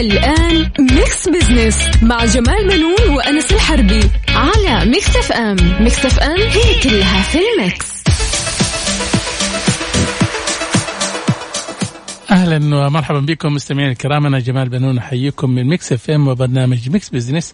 الآن ميكس بزنس مع جمال منون وأنس الحربي على ميكس اف ام ميكس اف ام هي كلها في الميكس. أهلا ومرحبا بكم مستمعينا الكرام أنا جمال بنون أحييكم من ميكس اف ام وبرنامج ميكس بزنس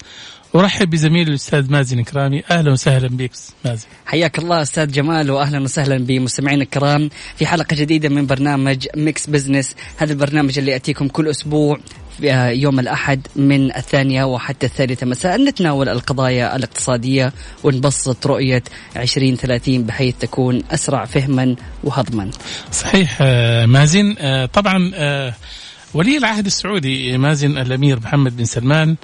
أرحب بزميلي الأستاذ مازن كرامي أهلا وسهلا بك مازن. حياك الله أستاذ جمال واهلا وسهلا بمستمعينا الكرام. في حلقة جديدة من برنامج ميكس بزنس هذا البرنامج اللي يأتيكم كل أسبوع يوم الأحد من الثانية وحتى الثالثة مساء نتناول القضايا الاقتصادية ونبسط رؤية 2030 بحيث تكون أسرع فهما وهضما. صحيح آه، مازن. آه، طبعا آه، ولي العهد السعودي مازن الأمير محمد بن سلمان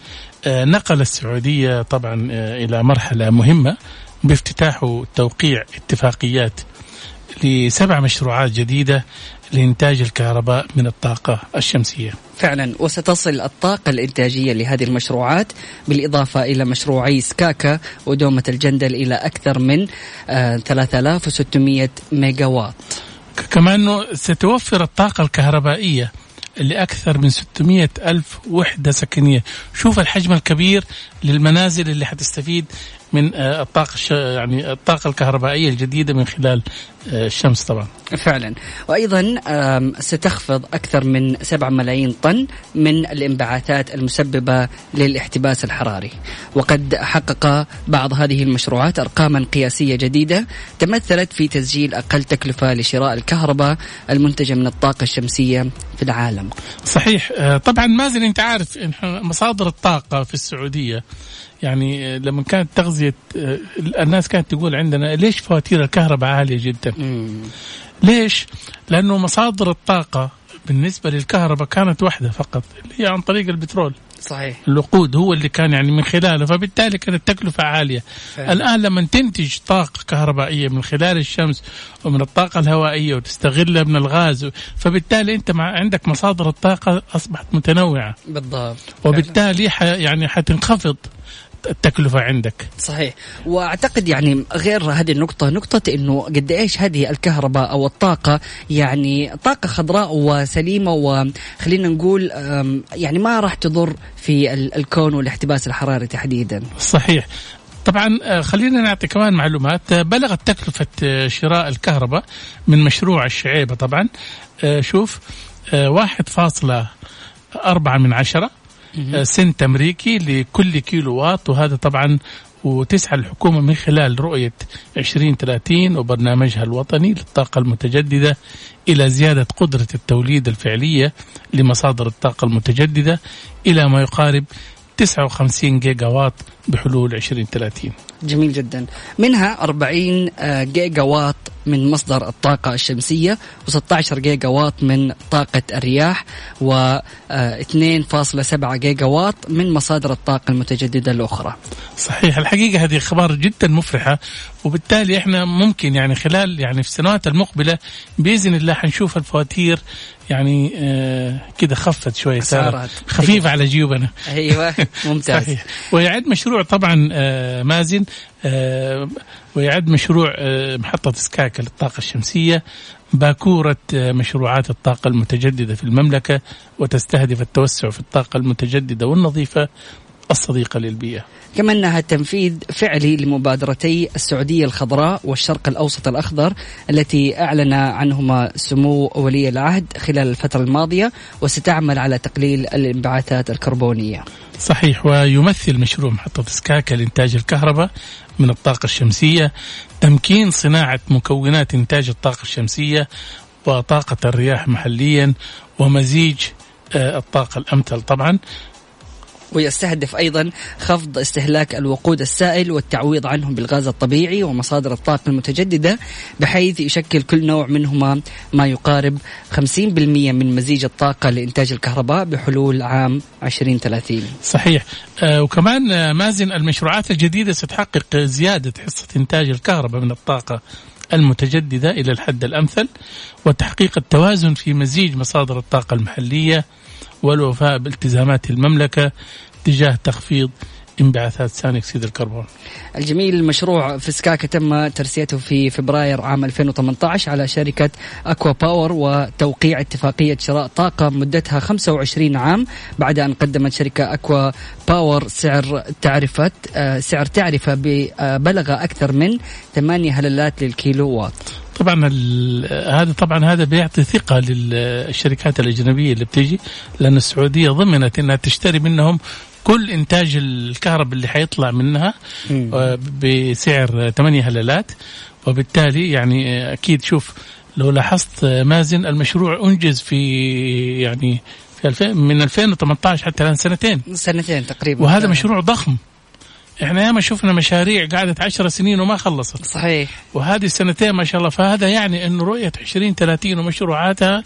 نقل السعودية طبعا إلى مرحلة مهمة بافتتاح توقيع اتفاقيات لسبع مشروعات جديدة لإنتاج الكهرباء من الطاقة الشمسية. فعلا. وستصل الطاقة الإنتاجية لهذه المشروعات بالإضافة إلى مشروعي سكاكا ودومة الجندل إلى أكثر من آه، 3600 ميجا واط ك- كمان انه ستوفر الطاقة الكهربائية لأكثر من 600 ألف وحدة سكنية. شوف الحجم الكبير للمنازل اللي حتستفيد من آه، الطاقة الش- يعني الطاقة الكهربائية الجديدة من خلال آه، الشمس طبعا. فعلا. وأيضا آم، ستخفض أكثر من 7 ملايين طن من الانبعاثات المسببة للاحتباس الحراري. وقد حقق بعض هذه المشروعات أرقاما قياسية جديدة تمثلت في تسجيل أقل تكلفة لشراء الكهرباء المنتجة من الطاقة الشمسية في العالم. صحيح. آه، طبعا مازن أنت عارف مصادر الطاقة في السعودية يعني لما كانت تغذية آه، الناس كانت تقول عندنا ليش فواتير الكهرباء عالية جدا؟ ليش؟ لأنه مصادر الطاقة بالنسبة للكهرباء كانت واحدة فقط اللي هي عن طريق البترول. صحيح. الوقود هو اللي كان يعني من خلاله فبالتالي كانت التكلفة عالية. فعلا. الآن لما تنتج طاقة كهربائية من خلال الشمس ومن الطاقة الهوائية وتستغلها من الغاز فبالتالي أنت مع عندك مصادر الطاقة أصبحت متنوعة. بالضبط. وبالتالي ح يعني حتنخفض التكلفة عندك. صحيح. وأعتقد يعني غير هذه النقطة نقطة إنه قد إيش هذه الكهرباء أو الطاقة يعني طاقة خضراء وسليمة وخلينا نقول يعني ما راح تضر في ال- الكون والاحتباس الحراري تحديدا. صحيح. طبعا آه، خلينا نعطي كمان معلومات. آه، بلغت تكلفة آه، شراء الكهرباء من مشروع الشعيبة طبعا. شوف واحد فاصلة أربعة من عشرة. سنت أمريكي لكل كيلو واط وهذا طبعا وتسعى الحكومة من خلال رؤية 2030 وبرنامجها الوطني للطاقة المتجددة إلى زيادة قدرة التوليد الفعلية لمصادر الطاقة المتجددة إلى ما يقارب 59 جيجا واط بحلول 2030 جميل جدا. منها 40 آه، جيجا واط من مصدر الطاقة الشمسية و16 جيجا واط من طاقة الرياح و آه، 2.7 جيجا واط من مصادر الطاقة المتجددة الأخرى. صحيح الحقيقة هذه أخبار جدا مفرحة وبالتالي إحنا ممكن يعني خلال يعني في السنوات المقبلة بإذن الله حنشوف الفواتير يعني آه كده خفت شوية صارت أسعارها خفيفة على جيوبنا. أيوة ممتاز. صحيح. ويعد مشروع طبعا آه مازن ويعد مشروع آه محطة سكاكا للطاقة الشمسية باكورة آه مشروعات الطاقة المتجددة في المملكة وتستهدف التوسع في الطاقة المتجددة والنظيفة الصديقة للبيئة. كما أنها تنفيذ فعلي لمبادرتي السعودية الخضراء والشرق الأوسط الأخضر التي أعلن عنهما سمو ولي العهد خلال الفترة الماضية وستعمل على تقليل الانبعاثات الكربونية. صحيح ويمثل مشروع محطة سكاكا لإنتاج الكهرباء من الطاقة الشمسية تمكين صناعة مكونات إنتاج الطاقة الشمسية وطاقة الرياح محليا ومزيج آه، الطاقة الأمثل طبعا. ويستهدف أيضا خفض استهلاك الوقود السائل والتعويض عنه بالغاز الطبيعي ومصادر الطاقة المتجددة بحيث يشكل كل نوع منهما ما يقارب 50% من مزيج الطاقة لإنتاج الكهرباء بحلول عام 2030 صحيح. آه وكمان آه مازن المشروعات الجديدة ستحقق زيادة حصة إنتاج الكهرباء من الطاقة المتجددة إلى الحد الأمثل وتحقيق التوازن في مزيج مصادر الطاقة المحلية والوفاء بالتزامات المملكة تجاه تخفيض انبعاثات ثاني أكسيد الكربون. الجميل مشروع سكاكا تم ترسيته في فبراير عام 2018 على شركة أكوا باور وتوقيع اتفاقية شراء طاقة مدتها 25 عام بعد أن قدمت شركة أكوا باور سعر تعرفة آه، سعر تعرفة بلغ أكثر من 8 هللات للكيلو وات. طبعا هذا طبعا هذا بيعطي ثقة للشركات الأجنبية اللي بتيجي لأن السعودية ضمنت إنها تشتري منهم كل إنتاج الكهرباء اللي حيطلع منها آه، بسعر 8 هلالات. وبالتالي يعني أكيد شوف لو لاحظت مازن المشروع أنجز في يعني في 2000 من 2018 حتى الآن سنتين. سنتين تقريبا. وهذا مشروع ضخم. إحنا ياما شفنا مشاريع قعدت عشر سنين وما خلصت. صحيح. وهذه السنتين ما شاء الله فهذا يعني إنه رؤية 2030 ومشروعاتها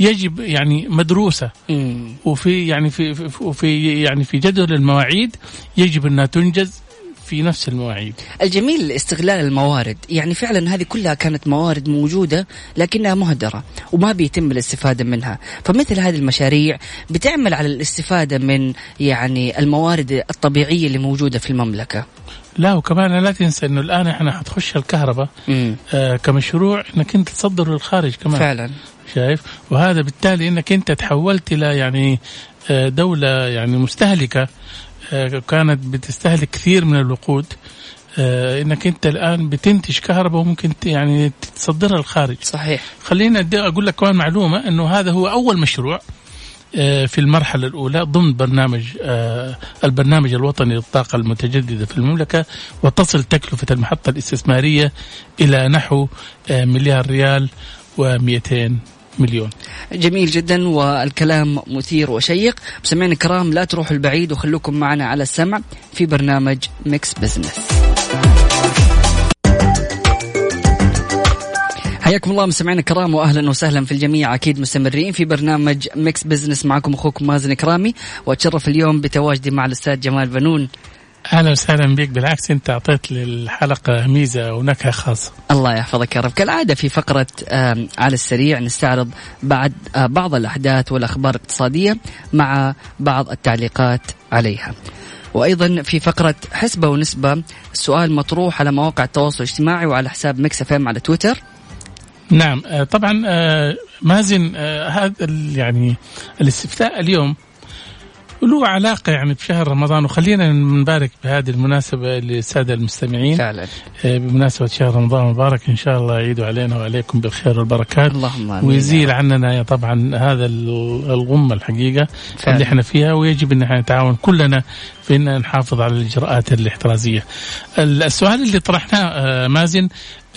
يجب يعني مدروسة. مم. وفي يعني في في- يعني في جدول المواعيد يجب إنها تنجز. في نفس المواعيد. الجميل استغلال الموارد. يعني فعلا هذه كلها كانت موارد موجودة لكنها مهدرة وما بيتم الاستفادة منها. فمثل هذه المشاريع بتعمل على الاستفادة من يعني الموارد الطبيعية اللي موجودة في المملكة. لا وكمان لا تنسى إنه الآن إحنا حتخش الكهرباء. آه كمشروع إنك أنت تصدر للخارج كمان. فعلا. شايف؟ وهذا بالتالي إنك أنت تحولت إلى يعني آه، دولة يعني مستهلكة آه، كانت بتستهلك كثير من الوقود. آه، إنك أنت الآن بتنتج كهرباء وممكن يعني تصدرها للخارج. صحيح. خلينا أقول لك كمان معلومة إنه هذا هو أول مشروع آه، في المرحلة الأولى ضمن برنامج آه، البرنامج الوطني للطاقة المتجددة في المملكة وتصل تكلفة المحطة الإستثمارية إلى نحو آه، مليار ريال و200 مليون. جميل جدا والكلام مثير وشيق. مستمعينا الكرام لا تروحوا البعيد وخلوكم معنا على السمع في برنامج Mix Business حياكم الله مستمعينا الكرام واهلا وسهلا في الجميع. أكيد مستمرين في برنامج Mix Business معكم أخوكم مازن كرامي وأتشرف اليوم بتواجدي مع الأستاذ جمال بنون. أهلا وسهلا بك بالعكس أنت أعطيت للحلقة ميزة ونكهة خاصة. الله يحفظك يا رب. كالعادة في فقرة آم، على السريع نستعرض بعد آه، بعض الأحداث والأخبار الاقتصادية مع بعض التعليقات عليها. وأيضا في فقرة حسبة ونسبة السؤال مطروح على مواقع التواصل الاجتماعي وعلى حساب Mix FM على تويتر. نعم آه، طبعا آه، مازن هذا يعني الاستفتاء اليوم له علاقة يعني بشهر رمضان وخلينا نبارك بهذه المناسبة للسادة المستمعين. فعلا آه، بمناسبة شهر رمضان المبارك إن شاء الله يعيد علينا وعليكم بالخير والبركات. اللهم آمين ويزيل عننا طبعا هذا ال- الغمة الحقيقة فعلا. اللي إحنا فيها ويجب إن إحنا نتعاون كلنا في إن نحافظ على الإجراءات الاحترازية. ال- السؤال اللي طرحناه آه، مازن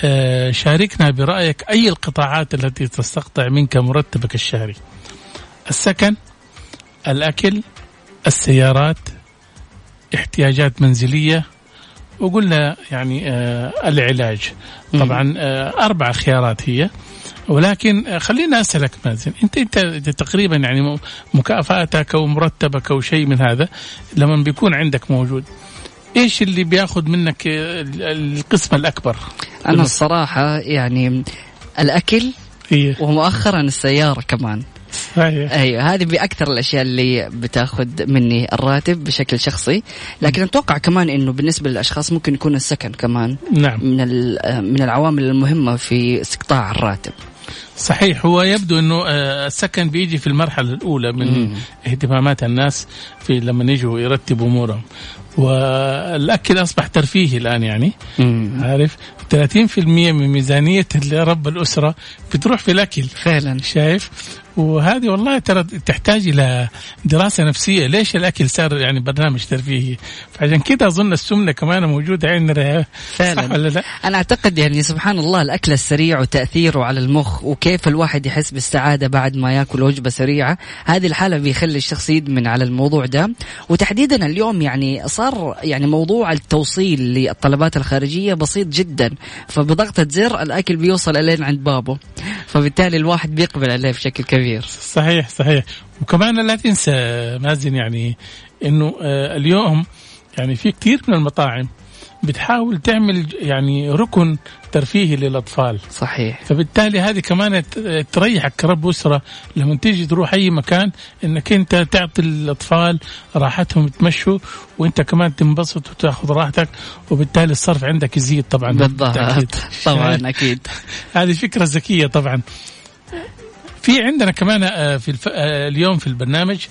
آه، شاركنا برأيك أي القطاعات التي تستقطع منك مرتبك الشهري؟ السكن الأكل السيارات احتياجات منزلية وقلنا يعني آه العلاج. طبعا آه أربع خيارات هي. ولكن آه خلينا أسألك مازن أنت, أنت أنت تقريبا يعني م- مكافأتك أو مرتبك أو شيء من هذا لما بيكون عندك موجود إيش اللي بياخذ منك ال- القسم الأكبر؟ أنا الصراحة يعني الأكل هي ومؤخرا السيارة كمان. صحيح. أيوه هذه بأكثر الأشياء اللي بتاخذ مني الراتب بشكل شخصي. لكن أتوقع كمان إنه بالنسبة للأشخاص ممكن يكون السكن كمان نعم. من من العوامل المهمة في استقطاع الراتب. صحيح. هو يبدو إنه آه، السكن بيجي في المرحلة الأولى من مم. اهتمامات الناس في لما يجوا يرتبوا أمورهم. والأكل أصبح ترفيهي الآن يعني. مم. عارف؟ 30% من ميزانية رب الأسرة بتروح في الأكل. فعلا. شايف؟ وهذه والله ترى تحتاج إلى دراسة نفسية. ليش الأكل صار يعني برنامج ترفيهي؟ فعشان كده أظن السمنة كمان موجودة عندنا. فعلا. صح ولا لا؟ أنا أعتقد يعني سبحان الله الأكل السريع وتأثيره على المخ وكيف الواحد يحس بالسعاده بعد ما يأكل وجبة سريعة هذه الحالة بيخلي الشخص يدمن على الموضوع ده. وتحديدا اليوم يعني صار يعني موضوع التوصيل للطلبات الخارجية بسيط جدا فبضغطة زر الأكل بيوصل الين عند بابه فبالتالي الواحد بيقبل عليه بشكل كبير. صحيح صحيح. وكمان لا تنسى مازن يعني إنه آه، اليوم يعني في كثير من المطاعم بتحاول تعمل يعني ركن ترفيهي للأطفال. صحيح. فبالتالي هذه كمان تريحك كرب أسرة لما تيجي تروح أي مكان إنك أنت تعطي الأطفال راحتهم يتمشوا وأنت كمان تنبسط وتاخذ راحتك وبالتالي الصرف عندك يزيد طبعا. بالضبط. طبعا أكيد. هذه فكرة ذكية طبعا. في عندنا كمان آه، في الف... آه، اليوم في البرنامج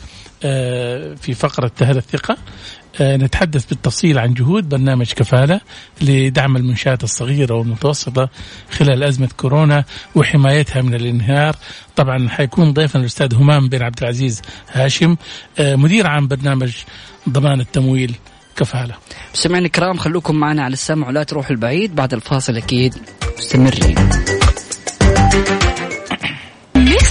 آه، في فقرة أهل الثقة نتحدث بالتفصيل عن جهود برنامج كفالة لدعم المنشآت الصغيرة والمتوسطة خلال أزمة كورونا وحمايتها من الانهيار. طبعا حيكون ضيفنا الأستاذ همام بن عبد العزيز هاشم آه، مدير عام برنامج ضمان التمويل كفالة. مستمعينا الكرام خلوكم معنا على السمع ولا تروحوا البعيد. بعد الفاصل أكيد مستمرين.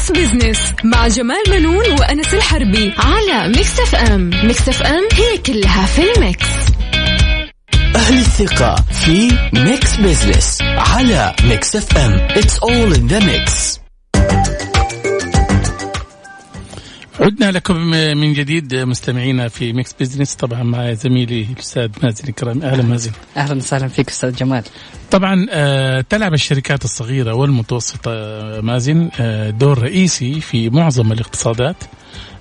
Mix Business مع جمال بنون وأنس الحربي على Mix FM Mix FM هي كلها في ال mix. أهل الثقة في Mix Business على Mix FM It's all in the mix. عدنا لكم من جديد مستمعينا في Mix Business طبعا مع زميلي الأستاذ مازن كرامي أهلا. مازن. أهلا وسهلا فيك أستاذ جمال. طبعا آه، تلعب الشركات الصغيرة والمتوسطة مازن آه، دور رئيسي في معظم الاقتصادات.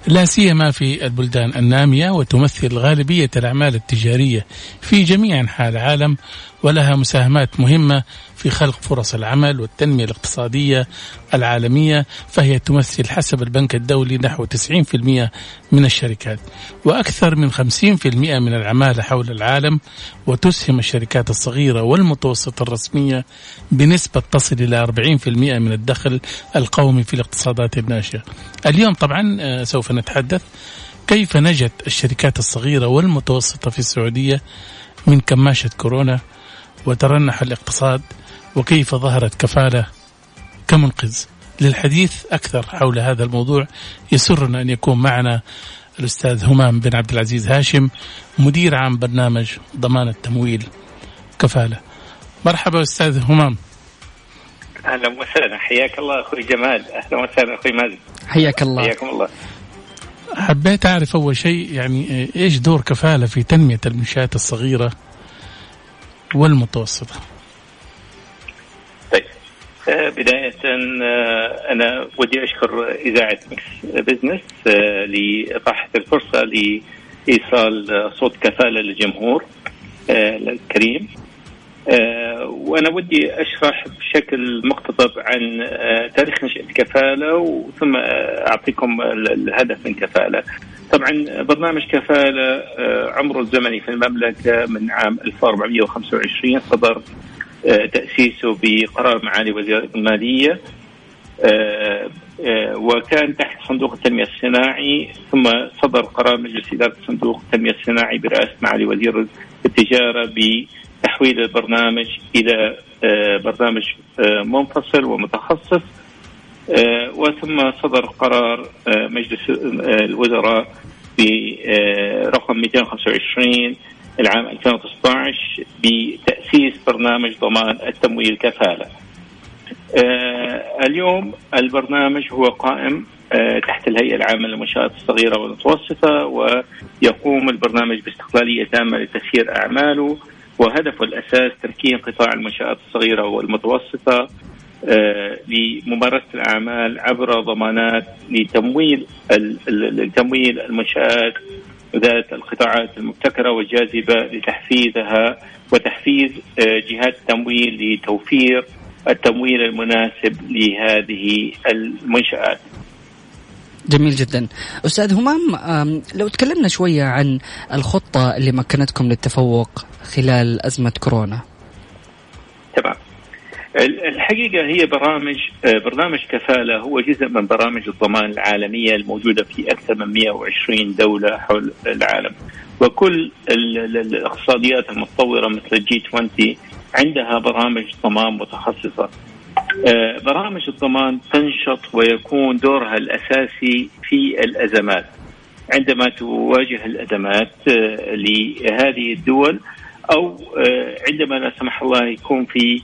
لا سيما في البلدان النامية وتمثل غالبية الأعمال التجارية في جميع أنحاء العالم ولها مساهمات مهمة في خلق فرص العمل والتنمية الاقتصادية العالمية فهي تمثل حسب البنك الدولي نحو 90% من الشركات وأكثر من 50% من العماله حول العالم وتسهم الشركات الصغيرة والمتوسطة الرسمية بنسبة تصل إلى 40% من الدخل القومي في الاقتصادات الناشئة. اليوم طبعا آه، سوف نتحدث. كيف نجت الشركات الصغيرة والمتوسطة في السعودية من كماشة كورونا وترنح الاقتصاد؟ وكيف ظهرت كفالة كمنقذ. للحديث أكثر حول هذا الموضوع؟ يسرنا أن يكون معنا الأستاذ همام بن عبد العزيز هاشم مدير عام برنامج ضمان التمويل كفالة. مرحبا أستاذ همام. أهلا وسهلا. حياك الله أخوي جمال. أهلا وسهلا أخوي مازن. حياك الله. حياكم الله. حبيت أعرف أول شيء يعني إيش دور كفالة في تنمية المنشآت الصغيرة والمتوسطة. طيب آه، بداية آه، أنا ودي أشكر إذاعة Mix Business آه، لإتاحة الفرصة لإيصال صوت كفالة للجمهور الكريم آه، وأنا ودي أشرح بشكل مقتضب عن آه، تاريخ وثم آه، أعطيكم ال- الهدف من كفالة. طبعا برنامج كفالة آه، عمره الزمني في المملكة من عام 1425 صدر تأسيسه بقرار معالي وزير المالية آه، وكان تحت صندوق التنمية الصناعي ثم صدر قرار مجلس إدارة صندوق التنمية الصناعي برئاسة معالي وزير التجارة بتحويل البرنامج إلى آه، برنامج آه، منفصل ومتخصص آه، وثم صدر قرار مجلس الوزراء برقم 225 العام 2016 بتأسيس برنامج ضمان التمويل كفالة. آه، اليوم البرنامج هو قائم تحت الهيئة العامة للمنشآت الصغيرة والمتوسطة ويقوم البرنامج باستقلالية تامة لتسيير أعماله وهدفه الأساس تمكين قطاع المنشآت الصغيرة والمتوسطة آه، لممارسة الأعمال عبر ضمانات لتمويل لتمويل المنشآت ذات القطاعات المبتكرة والجاذبة لتحفيزها وتحفيز آه، جهات التمويل لتوفير التمويل المناسب لهذه المنشآت. جميل جدا. أستاذ همام لو تكلمنا شوية عن الخطة اللي مكنتكم للتفوق خلال أزمة كورونا. تمام. ال- الحقيقة هي برامج آه، برنامج كفالة هو جزء من برامج الضمان العالمية الموجودة في أكثر من 120 دولة حول العالم. وكل ال- ال- الاقتصاديات المتطورة مثل الجي 20 عندها برامج ضمان متخصصة. آه، برامج الضمان تنشط ويكون دورها الأساسي في الأزمات. عندما تواجه الأزمات آه، لهذه الدول أو آه، عندما لا سمح الله يكون في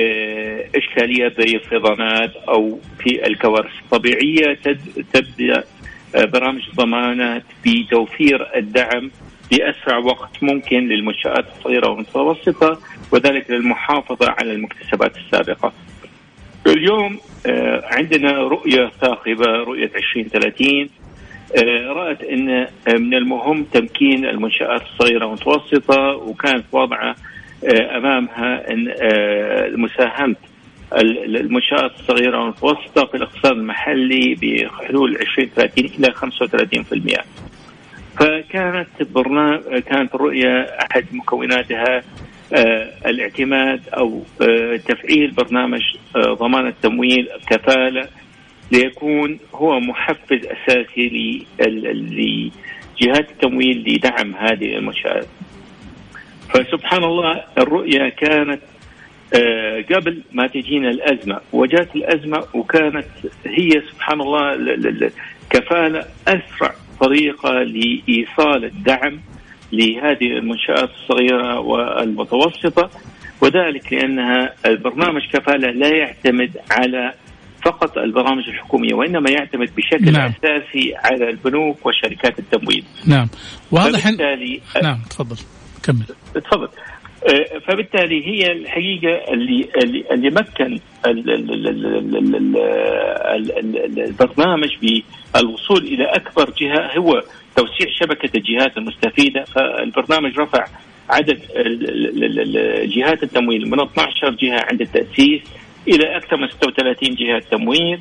آه، اشكاليات زي الفيضانات أو في الكوارث الطبيعية تبدأ آه، برامج الضمانات بتوفير الدعم باسرع وقت ممكن للمنشآت الصغيرة والمتوسطة وذلك للمحافظة على المكتسبات السابقة. اليوم عندنا رؤية ثاقبة رؤية 2030 آه، رأت أن آه، من المهم تمكين المنشآت الصغيرة والمتوسطة وكانت واضعة آه، أمامها أن آه، مساهمة ال- المنشآت الصغيرة والمتوسطة في الاقتصاد المحلي بحلول 2030 إلى 35% فكانت برنامج كانت الرؤية أحد مكوناتها آه، الاعتماد أو آه، تفعيل برنامج آه، ضمان التمويل كفالة ليكون هو محفز أساسي لجهات التمويل لدعم هذه المنشات. فسبحان الله الرؤية كانت آه، قبل ما تجينا الأزمة وجات الأزمة وكانت هي سبحان الله كفالة أسرع طريقة لإيصال الدعم لهذه المنشآت الصغيرة والمتوسطة وذلك لأنها البرنامج كفالة لا يعتمد على فقط البرامج الحكوميه وانما يعتمد بشكل نعم. اساسي على البنوك وشركات التمويل. نعم واضح فبالتالي حن... نعم تفضل كمل تفضل فبالتالي هي الحقيقة اللي اللي مكن البرنامج بالوصول إلى اكبر جهه هو توسيع شبكه الجهات المستفيده فالبرنامج رفع عدد جهات التمويل من 12 جهه عند التاسيس إلى أكثر من 36 جهة تمويل.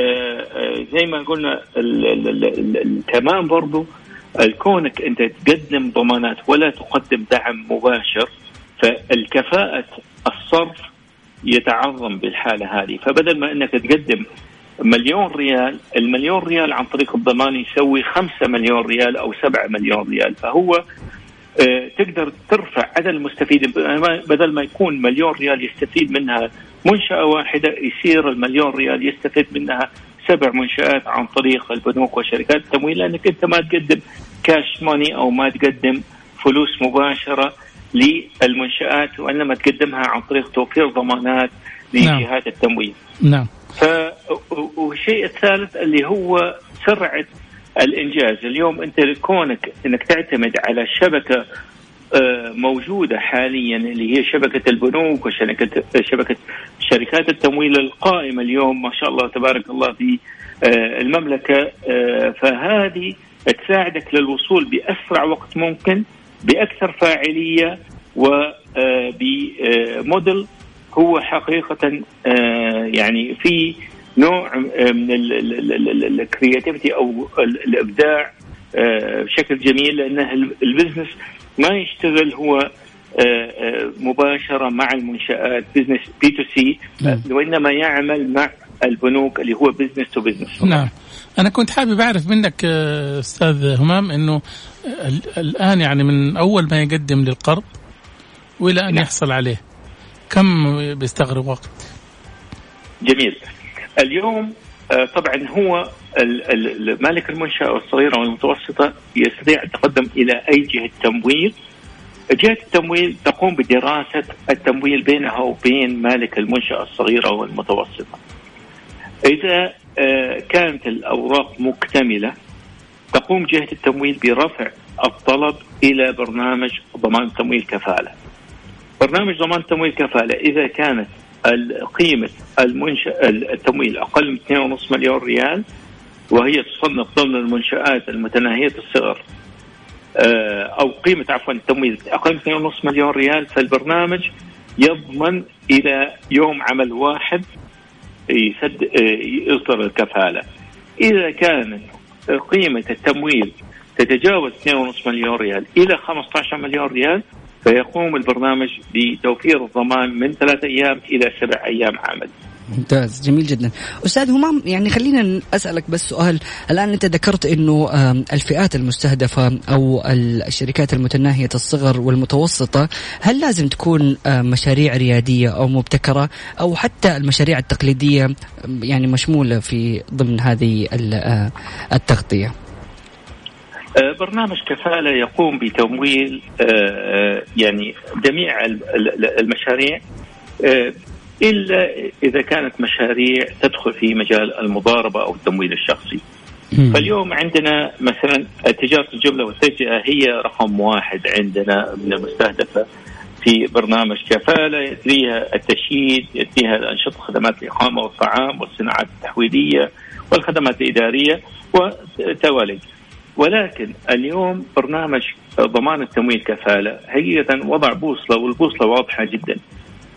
آه، آه، زي ما قلنا كمان برضو. كونك أنت تقدم ضمانات ولا تقدم دعم مباشر فالكفاءة الصرف يتعظم بالحالة هذه. فبدل ما أنك تقدم مليون ريال المليون ريال عن طريق الضمان يسوي خمسة مليون ريال أو سبعة مليون ريال. فهو آه، تقدر ترفع عدد المستفيدين بدل ما يكون مليون ريال يستفيد منها منشأة واحدة يصير المليون ريال يستفيد منها سبع منشآت عن طريق البنوك وشركات التمويل لأنك أنت ما تقدم كاش ماني أو ما تقدم فلوس مباشرة للمنشآت وإنما تقدمها عن طريق توفير ضمانات نعم. لجهات التمويل. نعم. ف والشيء الثالث اللي هو سرعة الإنجاز. اليوم أنت كونك إنك تعتمد على شبكة آه، موجودة حاليا اللي هي شبكة البنوك وشبكة شبكة شركات التمويل القائمة اليوم ما شاء الله تبارك الله في آه، المملكة. آه، فهذه تساعدك للوصول بأسرع وقت ممكن بأكثر فاعلية وبموديل هو حقيقة آه، يعني في نوع آه، من الكرياتيفيتي أو ال- الإبداع آه، بشكل جميل ال- ال business ما يشتغل هو آه، آه، مباشرة مع المنشآت business B to C نعم. وإنما يعمل مع البنوك اللي هو business to business نعم أنا كنت حابب أعرف منك آه، أستاذ همام إنه ال- الآن يعني من أول ما يقدم للقرض وإلى أن نعم. يحصل عليه كم بيستغرق وقت جميل اليوم طبعا هو ال- ال- مالك المنشأة الصغيرة والمتوسطة يستطيع التقدم إلى أي جهة تمويل جهة التمويل تقوم بدراسة التمويل بينها وبين مالك المنشأة الصغيرة والمتوسطة. إذا آه، كانت الأوراق مكتملة تقوم جهة التمويل برفع الطلب إلى برنامج ضمان تمويل كفالة. برنامج ضمان تمويل كفالة إذا كانت قيمة المنشأ التمويل أقل من 2.5 مليون ريال وهي تصنف ضمن المنشآت المتناهية الصغر آه، أو قيمة عفوا التمويل. أقل من 2.5 مليون ريال فالبرنامج يضمن إلى يوم عمل واحد يسد آه، يصدر الكفالة. إذا كانت قيمة التمويل تتجاوز 2.5 مليون ريال إلى 15 مليون ريال فيقوم البرنامج بتوفير الضمان من ثلاثة أيام إلى سبع أيام عمل. ممتاز جميل جدا. أستاذ همام يعني خلينا أسألك بس سؤال. الآن أنت ذكرت إنه الفئات المستهدفة أو الشركات المتناهية الصغر والمتوسطة هل لازم تكون مشاريع ريادية أو مبتكرة أو حتى المشاريع التقليدية يعني مشمولة في ضمن هذه التغطية؟ برنامج كفالة يقوم بتمويل يعني جميع المشاريع. إلا إذا كانت مشاريع تدخل في مجال المضاربة أو التمويل الشخصي. فاليوم عندنا مثلا تجارة الجملة والتجزئه هي رقم واحد عندنا من المستهدفة في برنامج كفالة يتليها التشييد، يتليها الأنشطة خدمات الإقامة والطعام والصناعات التحويلية والخدمات الإدارية وتوالي. ولكن اليوم برنامج ضمان التمويل كفالة حقيقه وضع بوصلة والبوصلة واضحة جدا.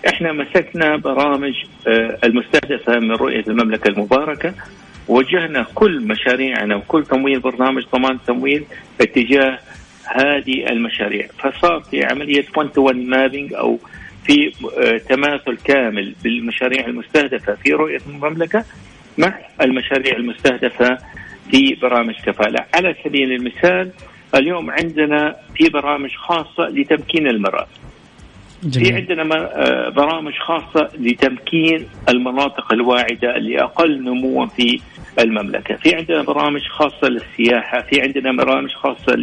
إحنا مسكنا برامج المستهدفة من رؤية المملكة المباركة. وجهنا كل مشاريعنا وكل تمويل برنامج ضمان التمويل اتجاه هذه المشاريع. فصار في عملية 1 to 1 mapping أو في تماثل كامل بالمشاريع المستهدفة في رؤية المملكة مع المشاريع المستهدفة في برامج كفالة. على سبيل المثال اليوم عندنا في برامج خاصة لتمكين المرأة. جميل. في عندنا برامج خاصة لتمكين المناطق الواعدة اللي أقل نموا في المملكة في عندنا برامج خاصة للسياحة في عندنا برامج خاصة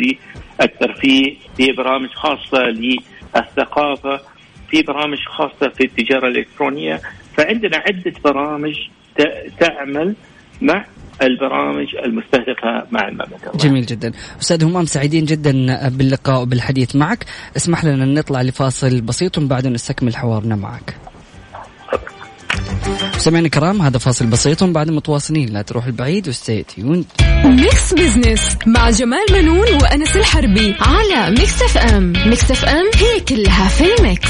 للترفيه في برامج خاصة للثقافة في برامج خاصة في التجارة الإلكترونية فعندنا عدة برامج تعمل مع البرامج المستهدفة مع المملكة. جميل جدا. أستاذ همام سعيدين جدا باللقاء وبالحديث معك. اسمح لنا نطلع لفاصل بسيط وبعد نستكمل حوارنا معك. سمعنا الكرام هذا فاصل بسيط بعد متواصلين. لا تروح البعيد و stay tuned Mix Business مع جمال بنون وأنس الحربي على Mix FM Mix FM هي كلها في ال mix.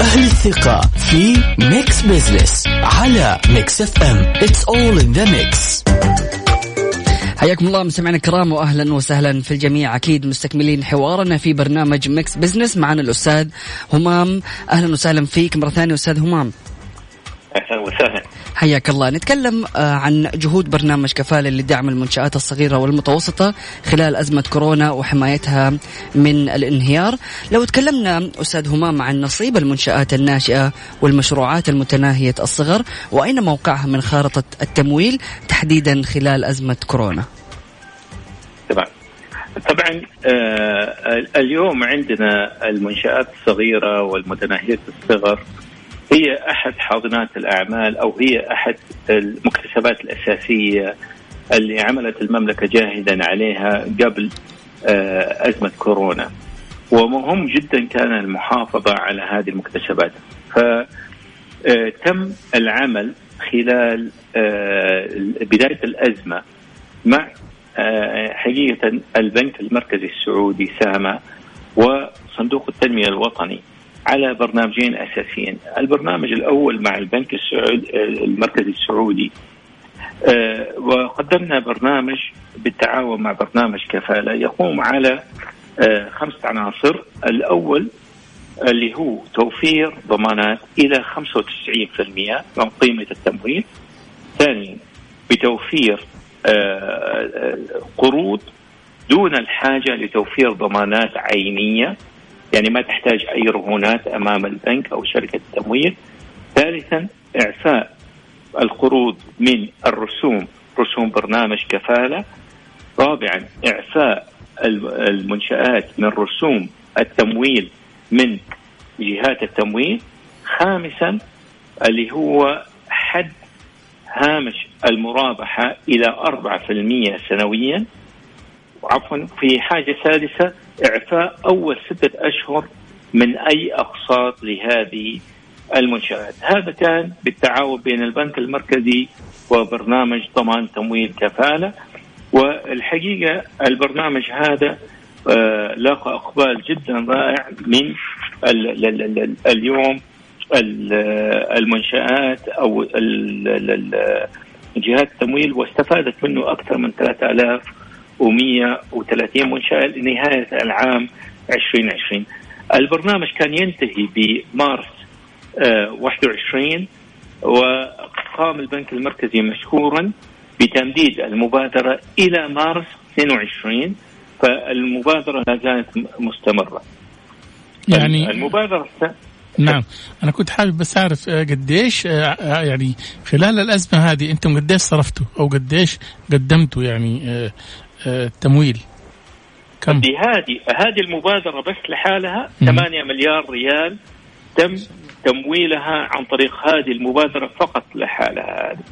أهل الثقة في Mix Business على Mix FM It's all in the mix. حياكم الله مستمعينا الكرام واهلا وسهلا في الجميع. أكيد مستكملين حوارنا في برنامج Mix Business معنا الأستاذ همام. أهلا وسهلا فيك مرة ثانية أستاذ همام. أهلا وسهلا. حياك الله. نتكلم عن جهود برنامج كفالة لدعم المنشآت الصغيرة والمتوسطة خلال أزمة كورونا وحمايتها من الانهيار. لو تكلمنا أستاذ همام عن نصيب المنشآت الناشئة والمشروعات المتناهية الصغر وأين موقعها من خارطة التمويل تحديدا خلال أزمة كورونا؟ طبعا طبعا آه اليوم عندنا المنشآت الصغيرة والمتناهية الصغر هي أحد حاضنات الأعمال أو هي أحد المكتسبات الأساسية اللي عملت المملكة جاهدا عليها قبل أزمة كورونا. ومهم جدا كان المحافظة على هذه المكتسبات. فتم العمل خلال بداية الأزمة مع حقيقة البنك المركزي السعودي ساما وصندوق التنمية الوطني. على برنامجين أساسيين، البرنامج الأول مع البنك السعودي المركزي السعودي. أه وقدمنا برنامج بالتعاون مع برنامج كفالة يقوم على أه خمسة عناصر، الأول اللي هو توفير ضمانات إلى 95% من قيمة التمويل. ثانيا بتوفير أه قروض دون الحاجة لتوفير ضمانات عينية. يعني ما تحتاج أي رهونات أمام البنك أو شركة التمويل. ثالثا إعفاء القروض من الرسوم رسوم برنامج كفالة. رابعا إعفاء المنشآت من رسوم التمويل من جهات التمويل. خامسا اللي هو حد هامش المرابحة إلى 4% سنويا. عفوا في حاجة سادسة إعفاء أول ستة أشهر من أي أقساط لهذه المنشآت. هذا كان بالتعاون بين البنك المركزي وبرنامج ضمان تمويل كفالة. والحقيقة البرنامج هذا آه لاقى إقبال جدا رائع من ال ال ال اليوم المنشآت أو جهات التمويل واستفادت منه أكثر من 3130 منشأة لنهاية العام 2020 البرنامج كان ينتهي بمارس 21 وقام البنك المركزي مشكورا بتمديد المبادرة إلى مارس 22 فالمبادرة لا زالت مستمرة. يعني المبادرة نعم. أنا كنت حابب بس أعرف آه، قديش آه، آه، يعني خلال الأزمة هذه أنتم قديش صرفتوا؟ أو قديش قدمتوا يعني تمويل. كم؟ هذه هذه المبادرة بس لحالها 8 مليار ريال تم تمويلها عن طريق هذه المبادرة فقط لحالها هذه.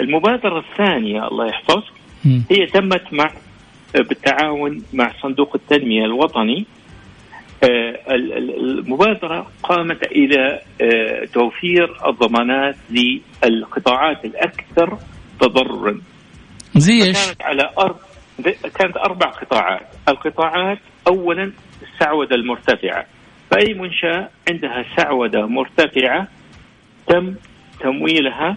المبادرة الثانية الله يحفظك هي تمت مع بالتعاون مع صندوق التنمية الوطني. آه، المبادرة قامت إلى آه، توفير الضمانات للقطاعات الأكثر تضررا. زي إيش؟ كانت على أرض كانت أربع قطاعات. القطاعات أولا السعودة المرتفعة. فأي منشأة عندها سعودة مرتفعة تم تمويلها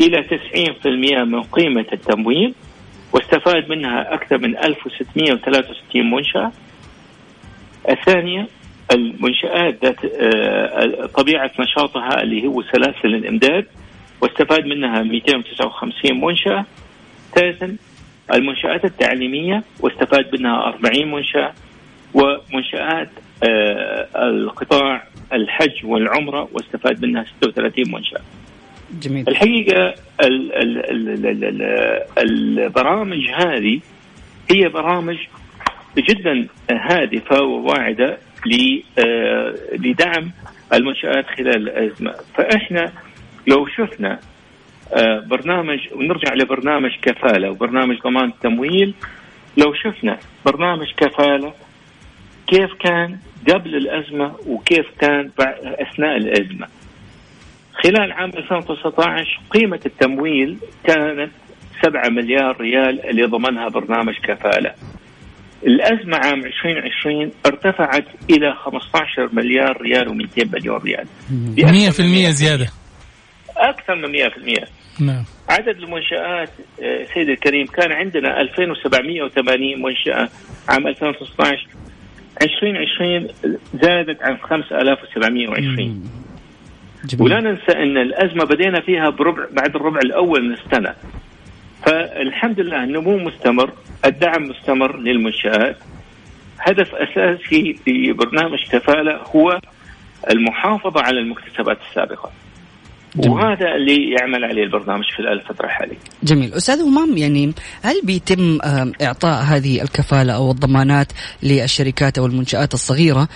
إلى 90% من قيمة التمويل واستفاد منها أكثر من 1663 منشأة. الثانية المنشآت ذات آه، طبيعة نشاطها اللي هو سلاسل الإمداد واستفاد منها 259 منشأة. ثالثا المنشآت التعليمية واستفاد منها 40 منشأة ومنشآت آه، القطاع الحج والعمرة واستفاد منها 36 منشأة جميل. الحقيقة البرامج هذه هي برامج جدا هادفة وواعدة آه، لدعم المنشآت خلال الأزمة فإحنا لو شفنا برنامج ونرجع لبرنامج كفالة وبرنامج ضمان التمويل. لو شفنا برنامج كفالة كيف كان قبل الأزمة وكيف كان أثناء الأزمة؟ خلال عام 2019 قيمة التمويل كانت 7 مليار ريال اللي ضمنها برنامج كفالة. الأزمة عام 2020 ارتفعت إلى 15 مليار ريال و200 مليون ريال. 100% زيادة. أكثر من 100% نعم. عدد المنشآت آه، سيدي الكريم كان عندنا 2780 منشأة عام 2016 2020 زادت عن 5720 جميل. ولا ننسى أن الأزمة بدينا فيها بربع بعد الربع الأول من السنة. فالحمد لله النمو مستمر الدعم مستمر للمنشآت. هدف أساسي في برنامج كفالة هو المحافظة على المكتسبات السابقة. جميل. وهذا اللي يعمل عليه البرنامج في الفترة الحالية. جميل. أستاذ همام يعني هل بيتم إعطاء هذه الكفالة أو الضمانات للشركات أو المنشآت الصغيرة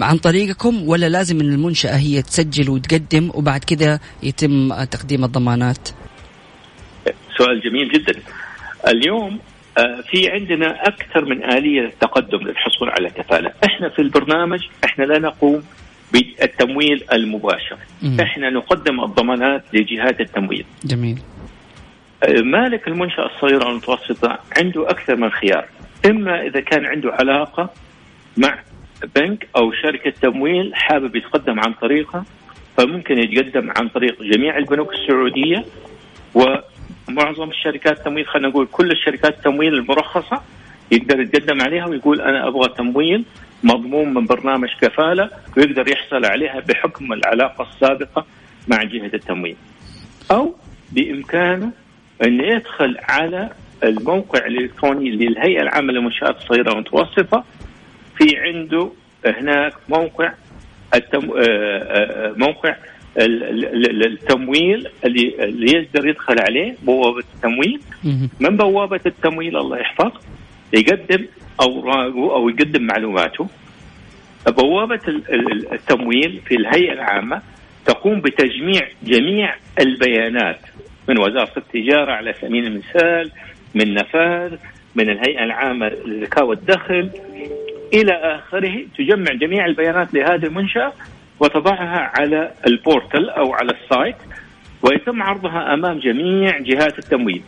عن طريقكم ولا لازم أن المنشأة هي تسجل وتقدم وبعد كذا يتم تقديم الضمانات؟ سؤال جميل جدا. اليوم آه، في عندنا أكثر من آلية للتقدم للحصول على كفالة، إحنا في البرنامج إحنا لا نقوم بالتمويل المباشر، مم. إحنا نقدم الضمانات لجهات التمويل. جميل. آه، مالك المنشاه الصغيره والمتوسطه عنده أكثر من خيار، إما إذا كان عنده علاقة مع بنك أو شركة تمويل حابب يتقدم عن طريقها فممكن يتقدم عن طريق جميع البنوك السعودية و معظم الشركات التمويل خلينا نقول كل الشركات التمويل المرخصة يقدر يتقدم عليها ويقول أنا أبغى تمويل مضمون من برنامج كفالة ويقدر يحصل عليها بحكم العلاقة السابقة مع جهة التمويل. أو بإمكانه أن يدخل على الموقع الإلكتروني للهيئة العامة للمنشات الصغيره والمتوسطه في عنده هناك موقع التم... آه، آه، موقع التمويل اللي اللي يقدر يدخل عليه بوابة التمويل. من بوابة التمويل الله يحفظ يقدم أوراقه أو يقدم معلوماته بوابة التمويل في الهيئة العامة تقوم بتجميع جميع البيانات من وزارة التجارة على سبيل المثال من نفاذ من الهيئة العامة للزكاه والدخل إلى آخره تجمع جميع البيانات لهذه المنشأة وتضعها على البورتل أو على السايت ويتم عرضها أمام جميع جهات التمويل.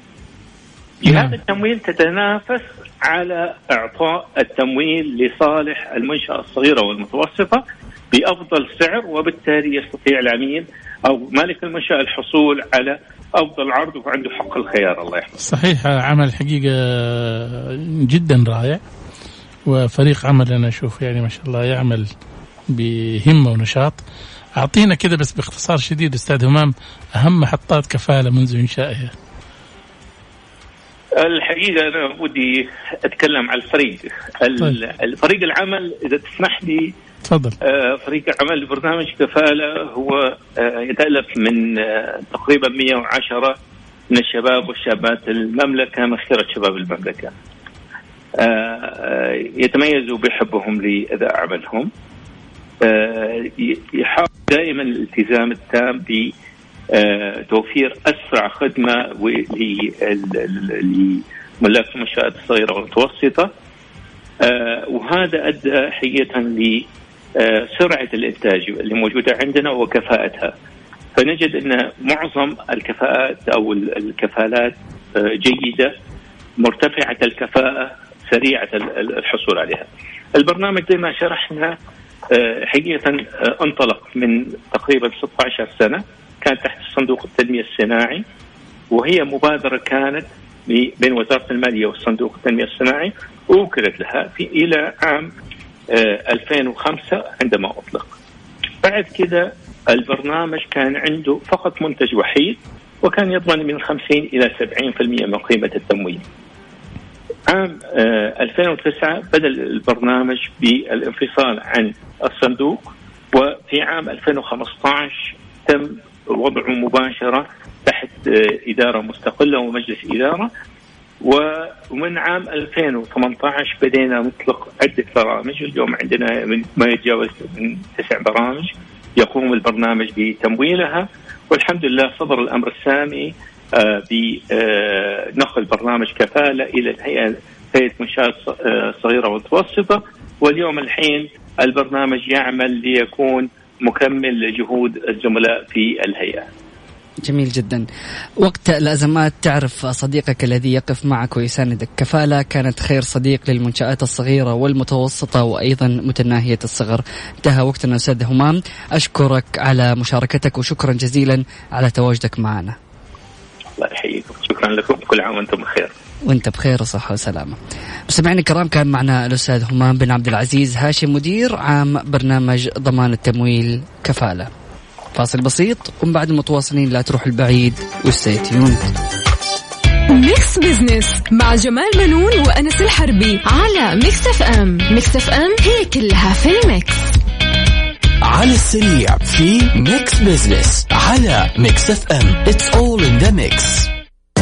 جهات نعم. التمويل تتنافس على إعطاء التمويل لصالح المنشأة الصغيرة والمتوسطة بأفضل سعر وبالتالي يستطيع العميل أو مالك المنشأة الحصول على أفضل عرض وعنده حق الخيار الله يحفظه. صحيح عمل حقيقة جدا رائع وفريق عمل أنا أشوف يعني ما شاء الله يعمل بهمة ونشاط أعطينا كذا بس باختصار شديد أستاذ همام أهم محطات كفالة منذ إنشائها. الحقيقة أنا ودي أتكلم عن الفريق طيب. الفريق العمل إذا تسمح لي تفضل آه، فريق عمل برنامج كفالة هو آه، يتألف من آه، تقريبا 110 من الشباب والشابات المملكة من خيره شباب المملكة. يتميزوا بحبهم لاداء عملهم. يحاول دائما الالتزام التام بتوفير أسرع خدمة لملاك المنشات الصغيرة والمتوسطة. وهذا أدى حقيقه آه، سرعة الإنتاج اللي موجودة عندنا وكفاءتها. فنجد أن معظم الكفاءات أو الكفالات آه، جيدة مرتفعة الكفاءة سريعة الحصول عليها. البرنامج زي ما شرحنا آه، حقيقة انطلق من تقريبا 16 سنة. كان تحت صندوق التنمية الصناعي وهي مبادرة كانت بين وزارة المالية وصندوق التنمية الصناعي وكلت لها في إلى عام 2005 آه، عندما أطلق. بعد كده البرنامج كان عنده فقط منتج وحيد وكان يضمن من 50 إلى 70% من قيمة التمويل. عام 2009 آه، بدأ البرنامج بالانفصال عن الصندوق وفي عام 2015 تم وضعه مباشرة تحت آه، إدارة مستقلة ومجلس إدارة. ومن عام 2018 بدينا نطلق عدة برامج. اليوم عندنا من ما يتجاوز من تسع برامج يقوم البرنامج بتمويلها. والحمد لله صدر الأمر السامي آه، بنقل برنامج كفالة إلى الهيئة هيئة منشآت آه، صغيرة ومتوسطة. واليوم الحين البرنامج يعمل ليكون مكمل لجهود الزملاء في الهيئة. جميل جدا. وقت الأزمات تعرف صديقك الذي يقف معك ويساندك. كفالة كانت خير صديق للمنشآت الصغيرة والمتوسطة وأيضا متناهية الصغر. انتهى وقتنا أستاذ همام. أشكرك على مشاركتك وشكرا جزيلا على تواجدك معنا. الله يحييكم شكرا لكم. كل عام وأنتم بخير. وأنت بخير وصحة وسلامة. مستمعينا الكرام كان معنا الأستاذ همام بن عبد العزيز هاشم مدير عام برنامج ضمان التمويل كفالة. فاصل بسيط ومن بعد متواصلين لا تروح البعيد و stay tuned Mix Business مع جمال بنون وأنس الحربي على Mix FM. Mix FM هي كلها في ال mix. على السريع في Mix Business على Mix FM. It's all in the mix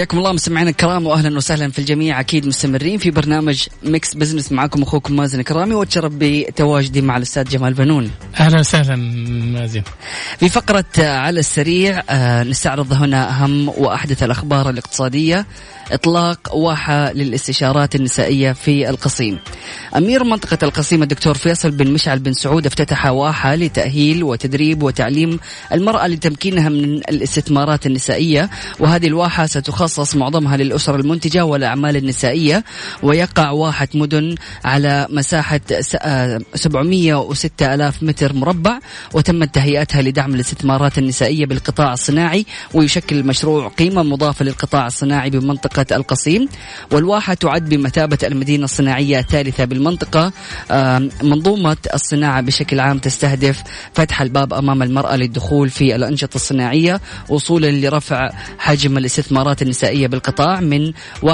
حياكم الله. مستمعينا الكرام واهلا وسهلا في الجميع. أكيد مستمرين في برنامج Mix Business معكم أخوكم مازن كرامي وأتشرف بتواجدي مع الأستاذ جمال بنون. أهلا وسهلا مازن. في فقرة على السريع آه، نستعرض هنا أهم وأحدث الأخبار الاقتصادية. إطلاق واحة للاستشارات النسائية في القصيم. أمير منطقة القصيم الدكتور فيصل بن مشعل بن سعود افتتح واحة لتأهيل وتدريب وتعليم المرأة لتمكينها من الاستثمارات النسائية وهذه الواحة ستخصص معظمها للأسر المنتجة والأعمال النسائية ويقع واحة مدن على مساحة 706 آه، ألاف متر مربع وتمت تهيئتها لدعم الاستثمارات النسائية بالقطاع الصناعي ويشكل المشروع قيمة مضافة للقطاع الصناعي بمنطقة منطقة القصيم. والواحة تعد بمثابة المدينة الصناعية الثالثة بالمنطقة. منظومة الصناعة بشكل عام تستهدف فتح الباب أمام المرأة للدخول في الأنشطة الصناعية وصولا لرفع حجم الاستثمارات النسائية بالقطاع من 1%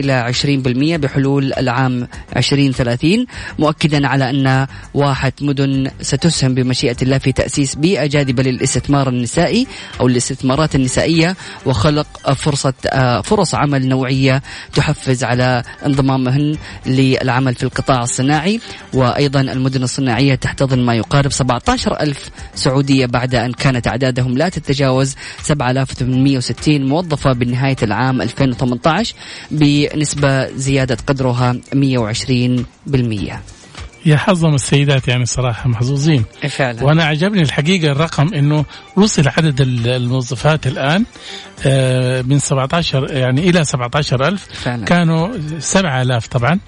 إلى 20% بحلول العام 2030 مؤكدا على أن واحة مدن ستسهم بمشيئة الله في تأسيس بيئة جاذبة للاستثمار النسائي أو الاستثمارات النسائية وخلق فرصة آه، فرص عمل نوعية تحفز على انضمامهن للعمل في القطاع الصناعي. وأيضا المدن الصناعية تحتضن ما يقارب 17 ألف سعودية بعد أن كانت أعدادهم لا تتجاوز 7860 موظفة بنهاية العام 2018 بنسبة زيادة قدرها 120% يا حظهم السيدات يعني صراحة محظوظين فعلا وأنا عجبني الحقيقة الرقم إنه وصل عدد ال- الموظفات الآن آه، من 17 يعني إلى 17000 فعلا. كانوا 7000 طبعا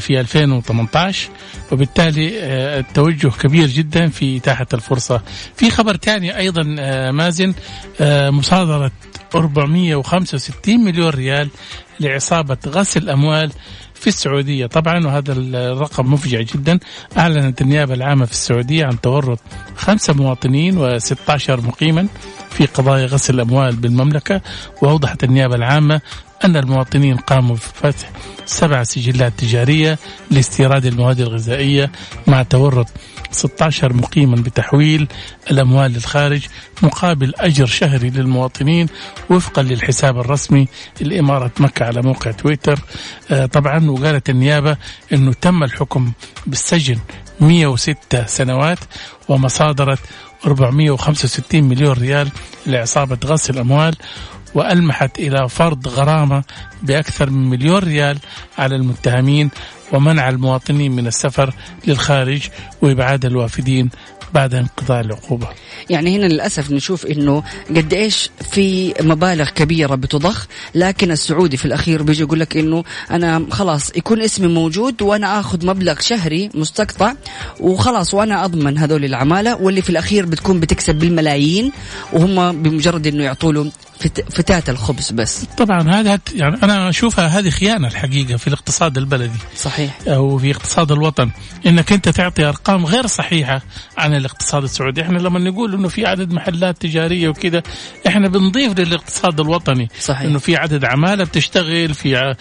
في 2018 وبالتالي آه، التوجه كبير جدا في إتاحة الفرصة. في خبر ثاني أيضا آه، مازن مصادرة 465 مليون ريال لعصابة غسل أموال في السعودية. طبعا وهذا الرقم مفجع جدا. أعلنت النيابة العامة في السعودية عن تورط خمسة مواطنين و16 مقيما. في قضايا غسل الأموال بالمملكة وأوضحت النيابة العامة أن المواطنين قاموا بفتح سبع سجلات تجارية لاستيراد المواد الغذائية مع تورط 16 مقيما بتحويل الأموال للخارج مقابل أجر شهري للمواطنين وفقا للحساب الرسمي لإمارة مكة على موقع تويتر. آه، طبعا وقالت النيابة أنه تم الحكم بالسجن 106 سنوات ومصادرة 465 مليون ريال لعصابة غسل الأموال وألمحت إلى فرض غرامة بأكثر من مليون ريال على المتهمين ومنع المواطنين من السفر للخارج وإبعاد الوافدين بعد انقضاء العقوبة. يعني هنا للأسف نشوف إنه قد إيش في مبالغ كبيرة بتضخ لكن السعودي في الأخير بيجي يقول لك إنه أنا خلاص يكون اسمي موجود وأنا آخذ مبلغ شهري مستقطع وخلاص وأنا أضمن هذول العمالة واللي في الأخير بتكون بتكسب بالملايين وهم بمجرد إنه يعطوا له فت- فتات الخبز بس. طبعا هذا يعني أنا أشوفها هذه خيانة الحقيقة في الاقتصاد البلدي. صحيح. أو في اقتصاد الوطن. إنك أنت تعطي أرقام غير صحيحة عن الاقتصاد السعودي، إحنا لما نقول إنه في عدد محلات تجارية وكذا إحنا بنضيف للاقتصاد الوطني. صحيح. إنه في عدد عمالة بتشتغل في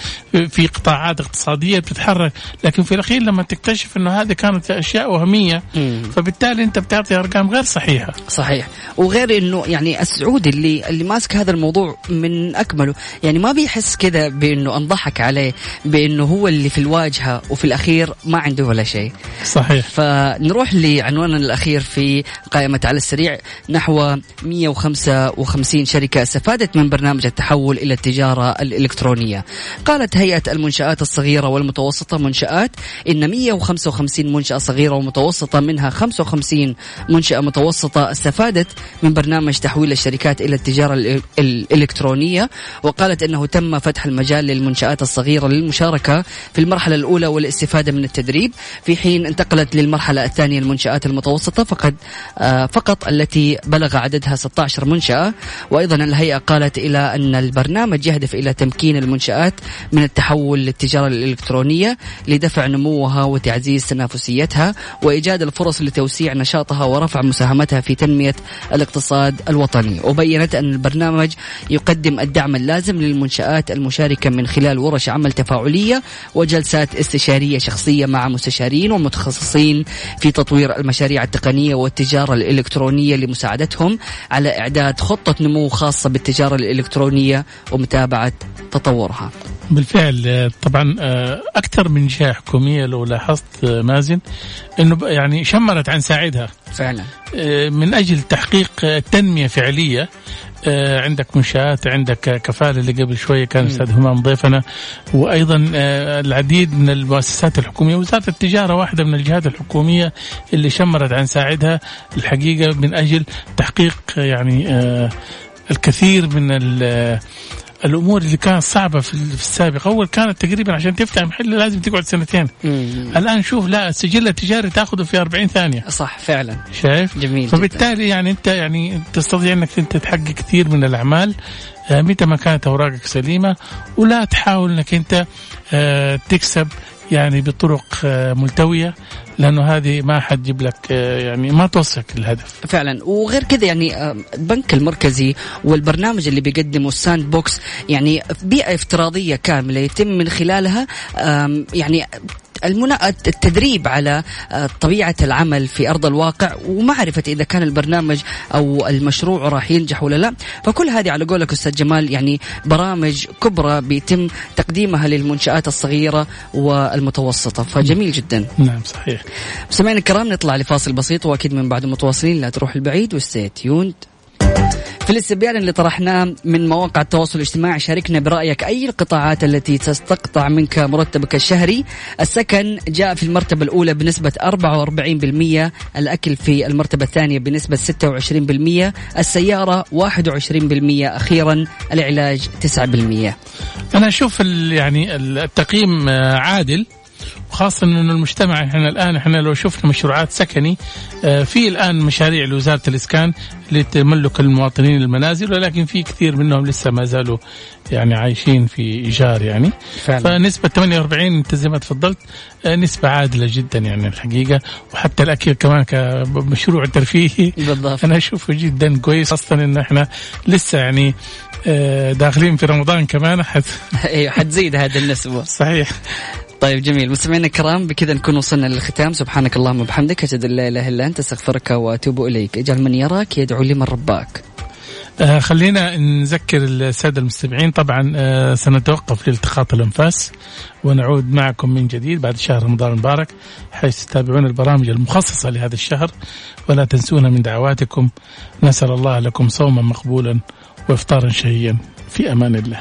في قطاعات اقتصادية بتتحرك، لكن في الأخير لما تكتشف إنه هذه كانت أشياء وهمية مم. فبالتالي أنت بتعطي أرقام غير صحيحة. صحيح. وغير إنه يعني السعودي اللي اللي ماسك هذا الموضوع من أكمله يعني ما بيحس كذا بإنه أنضحك عليه بإنه هو اللي في الواجهة وفي الأخير ما عنده ولا شيء. صحيح. فنروح لعنواننا الأخير. في قائمة على السريع نحو 155 شركة استفادت من برنامج التحول إلى التجارة الإلكترونية. قالت هيئة المنشآت الصغيرة والمتوسطة منشآت إن 155 منشأة صغيرة ومتوسطة منها 55 منشأة متوسطة استفادت من برنامج تحويل الشركات إلى التجارة ال- الإلكترونية وقالت إنه تم فتح المجال للمنشآت الصغيرة للمشاركة في المرحلة الأولى والاستفادة من التدريب في حين انتقلت للمرحلة الثانية المنشآت المتوسطه فقد آه، فقط التي بلغ عددها 16 منشأة. وأيضا الهيئة قالت إلى أن البرنامج يهدف إلى تمكين المنشآت من التحول للتجارة الإلكترونية لدفع نموها وتعزيز تنافسيتها وإيجاد الفرص لتوسيع نشاطها ورفع مساهمتها في تنمية الاقتصاد الوطني. وبينت أن البرنامج يقدم الدعم اللازم للمنشآت المشاركة من خلال ورش عمل تفاعلية وجلسات استشارية شخصية مع مستشارين ومتخصصين في تطوير المشاريع التقنية والتجارة الإلكترونية لمساعدتهم على إعداد خطة نمو خاصة بالتجارة الإلكترونية ومتابعة تطورها. بالفعل طبعا آه، أكثر من جهة حكومية لو لاحظت آه، مازن إنه يعني شمرت عن ساعدها فعلا آه، من أجل تحقيق تنمية فعلية عندك منشآت عندك آه، كفالة اللي قبل شوية كان أستاذ همام ضيفنا. وأيضا آه، العديد من المؤسسات الحكومية وزارة التجارة واحدة من الجهات الحكومية اللي شمرت عن ساعدها. الحقيقة من أجل تحقيق آه، يعني آه، الكثير من ال- الأمور اللي كانت صعبة في السابق. أول كانت تقريبا عشان تفتح محل لازم تقعد سنتين. الآن شوف لا السجل التجاري تأخذه في 40 ثانية. صح فعلا. شايف؟ جميل فبالتالي يعني أنت يعني تستطيع أنك أنت تحقق كثير من الأعمال آه، متى ما كانت أوراقك سليمة ولا تحاول أنك أنت آه، تكسب يعني بطرق آه، ملتوية لأنه هذه ما حتجيب لك آه، يعني ما توصلك للهدف فعلا وغير كذا يعني آه، البنك المركزي والبرنامج اللي بيقدمه ال sandbox يعني بيئة افتراضية كاملة يتم من خلالها يعني. التدريب على آه، طبيعة العمل في أرض الواقع ومعرفة إذا كان البرنامج أو المشروع راح ينجح ولا لا. فكل هذه على قولك أستاذ جمال يعني برامج كبرى بيتم تقديمها للمنشآت الصغيرة والمتوسطة. فجميل جدا. نعم صحيح. مستمعينا الكرام نطلع لفاصل بسيط وأكيد من بعد متواصلين لا تروح البعيد وستي تيوند في الاستبيان اللي طرحناه من مواقع التواصل الاجتماعي شاركنا برأيك أي القطاعات التي تستقطع منك مرتبك الشهري. السكن جاء في المرتبة الأولى بنسبة 44% الأكل في المرتبة الثانية بنسبة 26% السيارة 21% أخيرا العلاج 9% أنا أشوف يعني التقييم عادل. وخاصة أن المجتمع إحنا الآن إحنا لو شفنا مشروعات سكني آه، في الآن مشاريع لوزارة الإسكان لتملك المواطنين المنازل ولكن في كثير منهم لسه ما زالوا يعني عايشين في إيجار يعني. فعلا. فنسبة 48 أنت زي ما تفضلت آه، نسبة عادلة جدا يعني الحقيقة. وحتى الأكل كمان كمشروع ترفيهي بالضبط. أنا أشوفه جدا كويس خاصة أن إحنا لسه يعني آه، داخلين في رمضان كمان حت... أيوه حتزيد هذه النسبة صحيح. طيب جميل. مستمعينا الكرام بكذا نكون وصلنا للختام. سبحانك اللهم وبحمدك. أشهد أن لا إله إلا أنت أستغفرك وأتوب إليك. اجعل من يراك يدعو لمن رباك. آه خلينا نذكر السادة المستمعين. طبعا آه سنتوقف لالتقاط الأنفاس ونعود معكم من جديد بعد شهر رمضان المبارك حيث تتابعون البرامج المخصصة لهذا الشهر. ولا تنسونا من دعواتكم. نسأل الله لكم صوما مقبولا وافطارا شهيا. في أمان الله.